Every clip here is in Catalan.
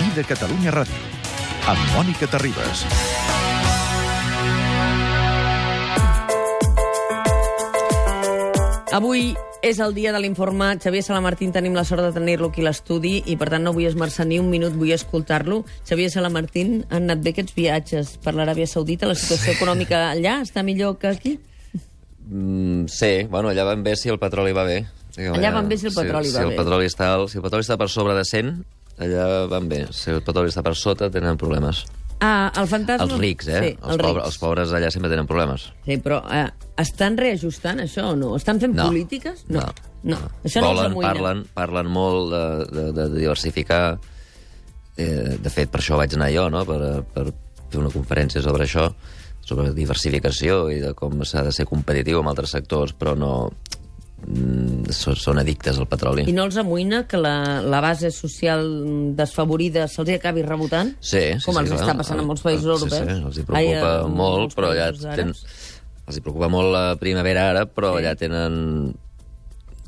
matí de Catalunya Ràdio, amb Mònica Terribas. Avui és el dia de l'informe. Xavier Salamartín tenim la sort de tenir-lo aquí a l'estudi i, per tant, no vull esmerçar ni un minut, vull escoltar-lo. Xavier Salamartín, han anat bé aquests viatges per l'Aràbia Saudita? La situació econòmica allà està millor que aquí? Mm, sí, bueno, allà van bé si el petroli va bé. Allà van bé si el petroli si, va si bé. El petroli està, si el petroli està per sobre de 100, allà van bé. Si el petroli està per sota, tenen problemes. Ah, el fantasma... Els rics, eh? Sí, els, pobres, els pobres allà sempre tenen problemes. Sí, però eh, estan reajustant això o no? Estan fent No. polítiques? No. no. Això no els Volen, amoïna. parlen, parlen molt de, de, de diversificar. Eh, de fet, per això vaig anar jo, no? per, per fer una conferència sobre això, sobre diversificació i de com s'ha de ser competitiu amb altres sectors, però no... Són, són addictes al petroli. I no els amoïna que la, la base social desfavorida se'ls acabi rebotant? Sí, sí, Com sí, els clar. està passant a molts països europeus? Sí, sí, els hi preocupa Ai, molt, però allà països ten... àrabs. els hi preocupa molt la primavera ara, però Sí. allà tenen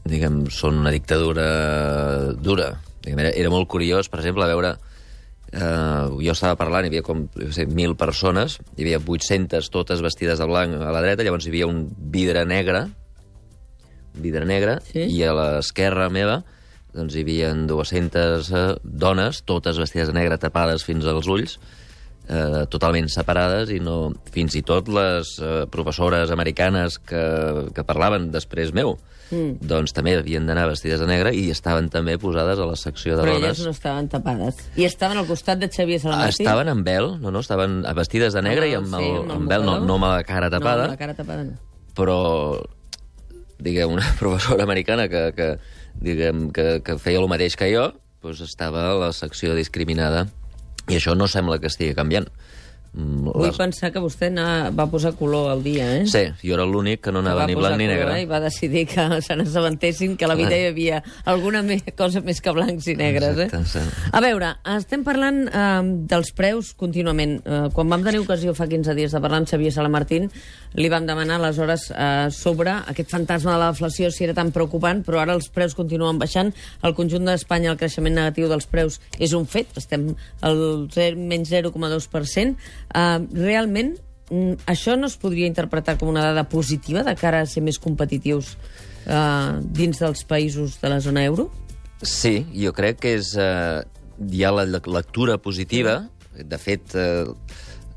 diguem, són una dictadura dura. Diguem, era, era molt curiós, per exemple, veure eh, jo estava parlant, hi havia com jo sé, 1.000 persones, hi havia 800 totes vestides de blanc a la dreta, llavors hi havia un vidre negre, vidre negre, Sí. i a l'esquerra meva doncs hi havia 200 eh, dones, totes vestides de negre, tapades fins als ulls, eh, totalment separades i no... Fins i tot les eh, professores americanes que, que parlaven després meu, mm. doncs també havien d'anar vestides de negre i estaven també posades a la secció de Però dones. elles no estaven tapades. I estaven al costat de Xavier Salamartín? Estaven amb vel, no, no, estaven vestides de negre Ah, i amb, sí, el, amb el amb vel, no, no amb la cara tapada, No, la cara tapada no. però diguem, una professora americana que, que, diguem, que, que feia el mateix que jo, doncs estava a la secció discriminada. I això no sembla que estigui canviant. Mm, Vull les- pensar que vostè na- va posar color al dia, eh? Sí, jo era l'únic que no anava va ni blanc ni negre. I va decidir que se n'assabentessin que a la vida hi havia alguna me cosa més que blancs i negres. Exacte, eh? sí. A veure, estem parlant eh, dels preus contínuament. Eh, quan vam tenir ocasió fa 15 dies de parlar amb Xavier Salamartín, li vam demanar aleshores eh, sobre aquest fantasma de la deflació si era tan preocupant, però ara els preus continuen baixant. Al conjunt d'Espanya el creixement negatiu dels preus és un fet, estem al 0, menys 0,2%. Eh, realment, mm, això no es podria interpretar com una dada positiva de cara a ser més competitius eh, dins dels països de la zona euro? Sí, jo crec que és, eh, hi ha la lec- lectura positiva. De fet, eh,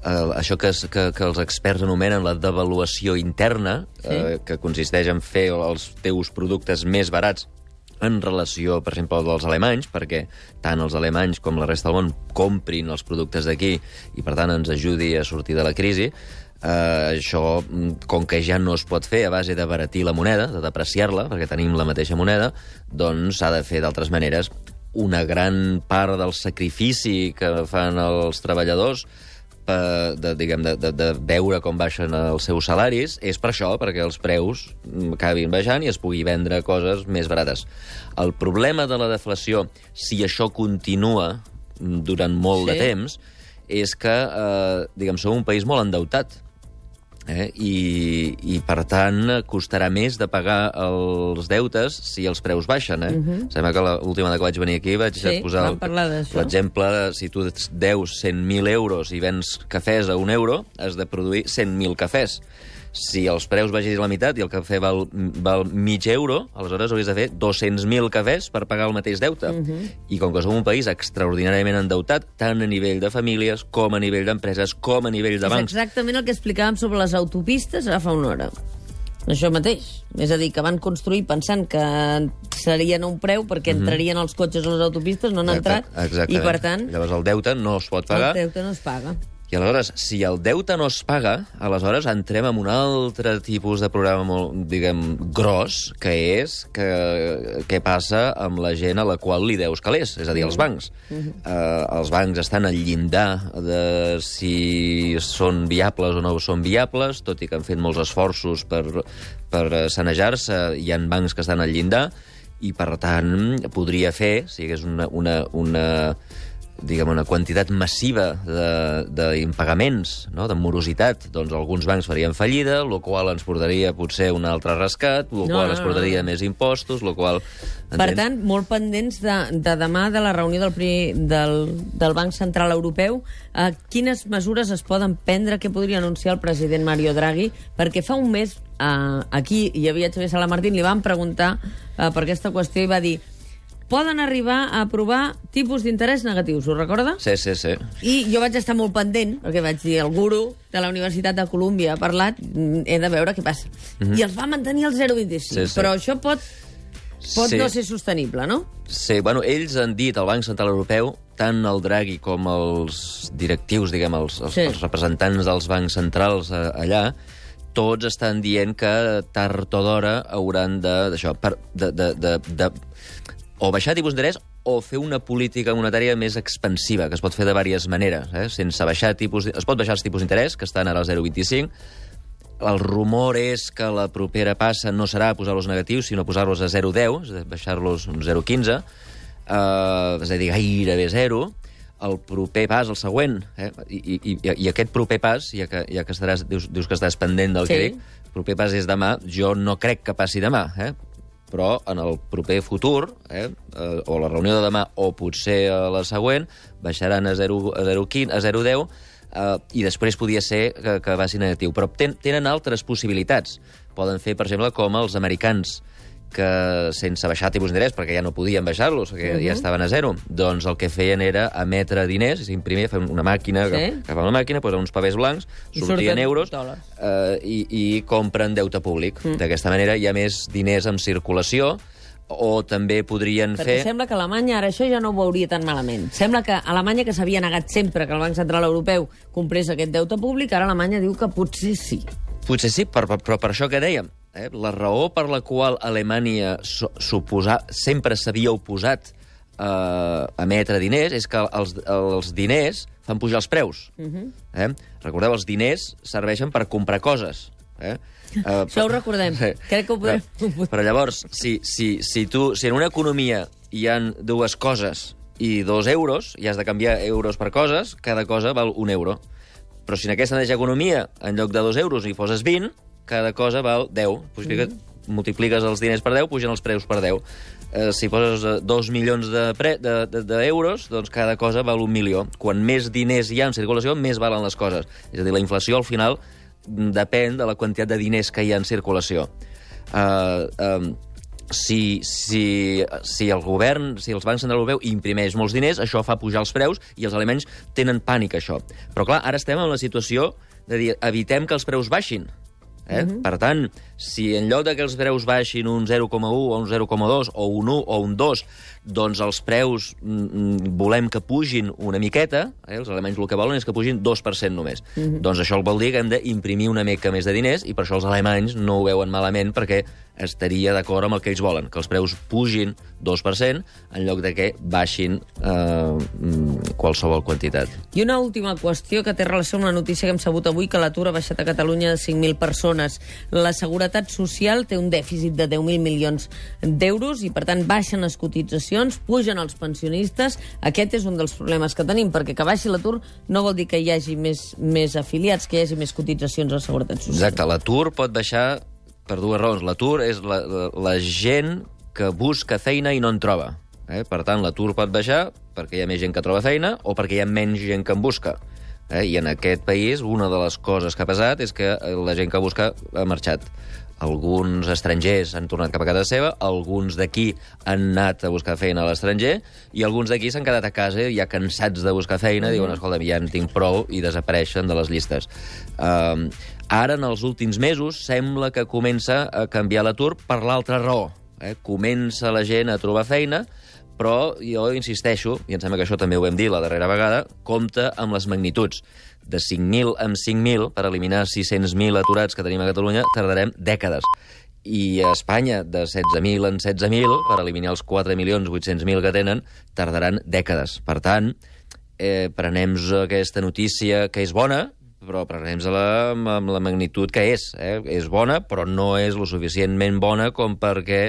eh, això que, es, que, que els experts anomenen la devaluació interna, Sí. eh, que consisteix en fer els teus productes més barats en relació, per exemple, als alemanys, perquè tant els alemanys com la resta del món comprin els productes d'aquí i, per tant, ens ajudi a sortir de la crisi, eh, això, mm, com que ja no es pot fer a base de baratir la moneda, de depreciar-la, perquè tenim la mateixa moneda, doncs s'ha de fer d'altres maneres. Una gran part del sacrifici que fan els treballadors per, de, diguem, de, de, de veure com baixen els seus salaris és per això, perquè els preus mm, acabin baixant i es pugui vendre coses més barates. El problema de la deflació, si això continua mm, durant molt Sí. de temps, és que, eh, diguem, som un país molt endeutat. Eh? I, I, per tant, costarà més de pagar els deutes si els preus baixen. Eh? Uh -huh. Sembla que la- l'última vegada que vaig venir aquí vaig Mhm. Sí, posar l'exemple si tu deus 100.000 euros i vens cafès a un euro, has de produir 100.000 cafès. Si els preus baixessin a la meitat i el cafè val, val mig euro, aleshores hauries de fer 200.000 cafès per pagar el mateix deute. Mhm. Uh -huh. I com que som un país extraordinàriament endeutat, tant a nivell de famílies, com a nivell d'empreses, com a nivell de És bancs, exactament el que explicàvem sobre les autopistes ara fa una hora. Això mateix. És a dir, que van construir pensant que serien un preu perquè entrarien els cotxes a les autopistes, no han entrat, Exacte- i per tant Llavors el deute no es pot pagar. el deute no es paga. I aleshores, si el deute no es paga, aleshores entrem en un altre tipus de programa molt, diguem, gros, que és que, què passa amb la gent a la qual li deus calés, és a dir, els bancs. eh, els bancs estan al llindar de si són viables o no són viables, tot i que han fet molts esforços per, per sanejar-se, hi ha bancs que estan al llindar, i per tant podria fer, si hi hagués una, una, una diguem, una quantitat massiva de- d'impagaments, no? de morositat, doncs alguns bancs farien fallida, el qual ens portaria potser un altre rescat, el No, qual no, ens portaria no. més impostos, el qual... Per entens? tant, molt pendents de, de demà de la reunió del, pri, del, del Banc Central Europeu. Eh, quines mesures es poden prendre? Què podria anunciar el president Mario Draghi? Perquè fa un mes eh, aquí hi havia Xavier Salamartín, li van preguntar eh, per aquesta qüestió i va dir poden arribar a aprovar tipus d'interès negatius, ho recorda? Sí, sí, sí. I jo vaig estar molt pendent, perquè vaig dir, el guru de la Universitat de Colúmbia ha parlat, mm, he de veure què passa. I els va mantenir el 0,25. Mhm. Sí, sí. Però això pot, pot Sí. no ser sostenible, no? Sí, bueno, ells han dit al Banc Central Europeu, tant el Draghi com els directius, diguem, els, els, Sí. els representants dels bancs centrals eh, allà, tots estan dient que tard o d'hora hauran de, per, de, de, de, de, o baixar tipus d'interès o fer una política monetària més expansiva, que es pot fer de diverses maneres, eh? sense baixar tipus... Es pot baixar els tipus d'interès, que estan ara al 0,25, el rumor és que la propera passa no serà posar-los negatius, sinó posar-los a 0,10, és a dir, baixar-los un 0,15, eh, és a dir, gairebé 0. El proper pas, el següent, eh? I, i, i, i aquest proper pas, ja que, ja que estaràs, dius, dius que estàs pendent del Sí. que dic, el proper pas és demà, jo no crec que passi demà, eh? Però en el proper futur, eh, eh, o la reunió de demà, o potser a la següent, baixaran a 0,15, a 0,15, a 0,10, eh, i després podia ser que, que vagi negatiu. Però ten, tenen altres possibilitats. Poden fer, per exemple, com els americans, que sense baixar tipus d'interès, perquè ja no podien baixar-los, que uh -huh. ja estaven a zero, doncs el que feien era emetre diners, imprimir, fer una màquina, Sí. que, que fa una màquina, posen uns papers blancs, I sortien euros, eh, i, i compren deute públic. Mm. D'aquesta manera hi ha més diners en circulació, o també podrien Perquè fer... sembla que Alemanya ara això ja no ho veuria tan malament. Sembla que Alemanya, que s'havia negat sempre que el Banc Central Europeu comprés aquest deute públic, ara Alemanya diu que potser sí. Potser sí, però, però per això que dèiem, eh? la raó per la qual Alemanya so, suposa, sempre s'havia oposat eh, a emetre diners és que els, els diners fan pujar els preus. Uh -huh. eh? Recordeu, els diners serveixen per comprar coses. Eh? Uh, Això ho recordem. Crec que ho podrem- Però, però llavors, si, si, si, tu, si en una economia hi han dues coses i dos euros, i has de canviar euros per coses, cada cosa val un euro. Però si en aquesta mateixa economia, en lloc de dos euros, hi poses 20, cada cosa val 10. Pues mm. multipliques els diners per 10, pugen els preus per 10. Eh, si poses eh, dos milions d'euros, de, de, de, de euros, doncs cada cosa val un milió. Quan més diners hi ha en circulació, més valen les coses. És a dir, la inflació, al final, mm, depèn de la quantitat de diners que hi ha en circulació. Uh, um, si, si, si el govern, si els bancs centrals europeu imprimeix molts diners, això fa pujar els preus i els alemanys tenen pànic, això. Però, clar, ara estem en la situació de dir, evitem que els preus baixin. Eh? Mm -hmm. Per tant, si en lloc de que els preus baixin un 0,1 o un 0,2 o un 1 o un 2, doncs els preus mm, volem que pugin una miqueta, eh? els alemanys el que volen és que pugin 2% només. Mm -hmm. Doncs això vol dir que hem d'imprimir una mica més de diners i per això els alemanys no ho veuen malament perquè estaria d'acord amb el que ells volen, que els preus pugin 2% en lloc de que baixin eh, mm, qualsevol quantitat. I una última qüestió que té relació amb la notícia que hem sabut avui, que l'atur ha baixat a Catalunya de 5.000 persones. La Seguretat Social té un dèficit de 10.000 milions d'euros i, per tant, baixen les cotitzacions, pugen els pensionistes. Aquest és un dels problemes que tenim, perquè que baixi l'atur no vol dir que hi hagi més, més afiliats, que hi hagi més cotitzacions a la Seguretat Social. Exacte, l'atur pot baixar per dues raons. L'atur és la, la, la gent que busca feina i no en troba. Eh? Per tant, l'atur pot baixar perquè hi ha més gent que troba feina o perquè hi ha menys gent que en busca. Eh? I en aquest país, una de les coses que ha passat és que la gent que busca ha marxat. Alguns estrangers han tornat cap a casa seva, alguns d'aquí han anat a buscar feina a l'estranger i alguns d'aquí s'han quedat a casa ja cansats de buscar feina, mm. diuen, escolta, ja en tinc prou, i desapareixen de les llistes. Um, ara, en els últims mesos, sembla que comença a canviar l'atur per l'altra raó. Eh? Comença la gent a trobar feina, però jo insisteixo, i em sembla que això també ho vam dir la darrera vegada, compta amb les magnituds. De 5.000 en 5.000, per eliminar 600.000 aturats que tenim a Catalunya, tardarem dècades. I a Espanya, de 16.000 en 16.000, per eliminar els 4.800.000 que tenen, tardaran dècades. Per tant, eh, prenem aquesta notícia que és bona, però prenem-la amb, amb la magnitud que és. Eh? És bona, però no és lo suficientment bona com perquè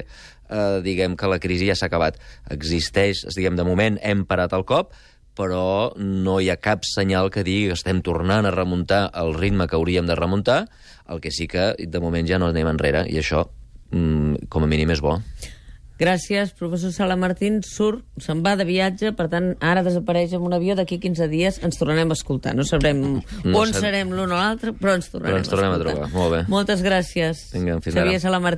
eh, diguem que la crisi ja s'ha acabat. Existeix, diguem, de moment hem parat el cop, però no hi ha cap senyal que digui que estem tornant a remuntar el ritme que hauríem de remuntar, el que sí que de moment ja no anem enrere, i això, mm, com a mínim, és bo. Gràcies, professor Sala Martín. Surt, se'n va de viatge, per tant, ara desapareix amb un avió. D'aquí 15 dies ens tornarem a escoltar. No sabrem No on sab- serem l'un o l'altre, però ens tornarem, Però ens tornem a escoltar. trobar. Molt bé. Moltes gràcies. Vinga, fins Xavier ara. Sala Martín.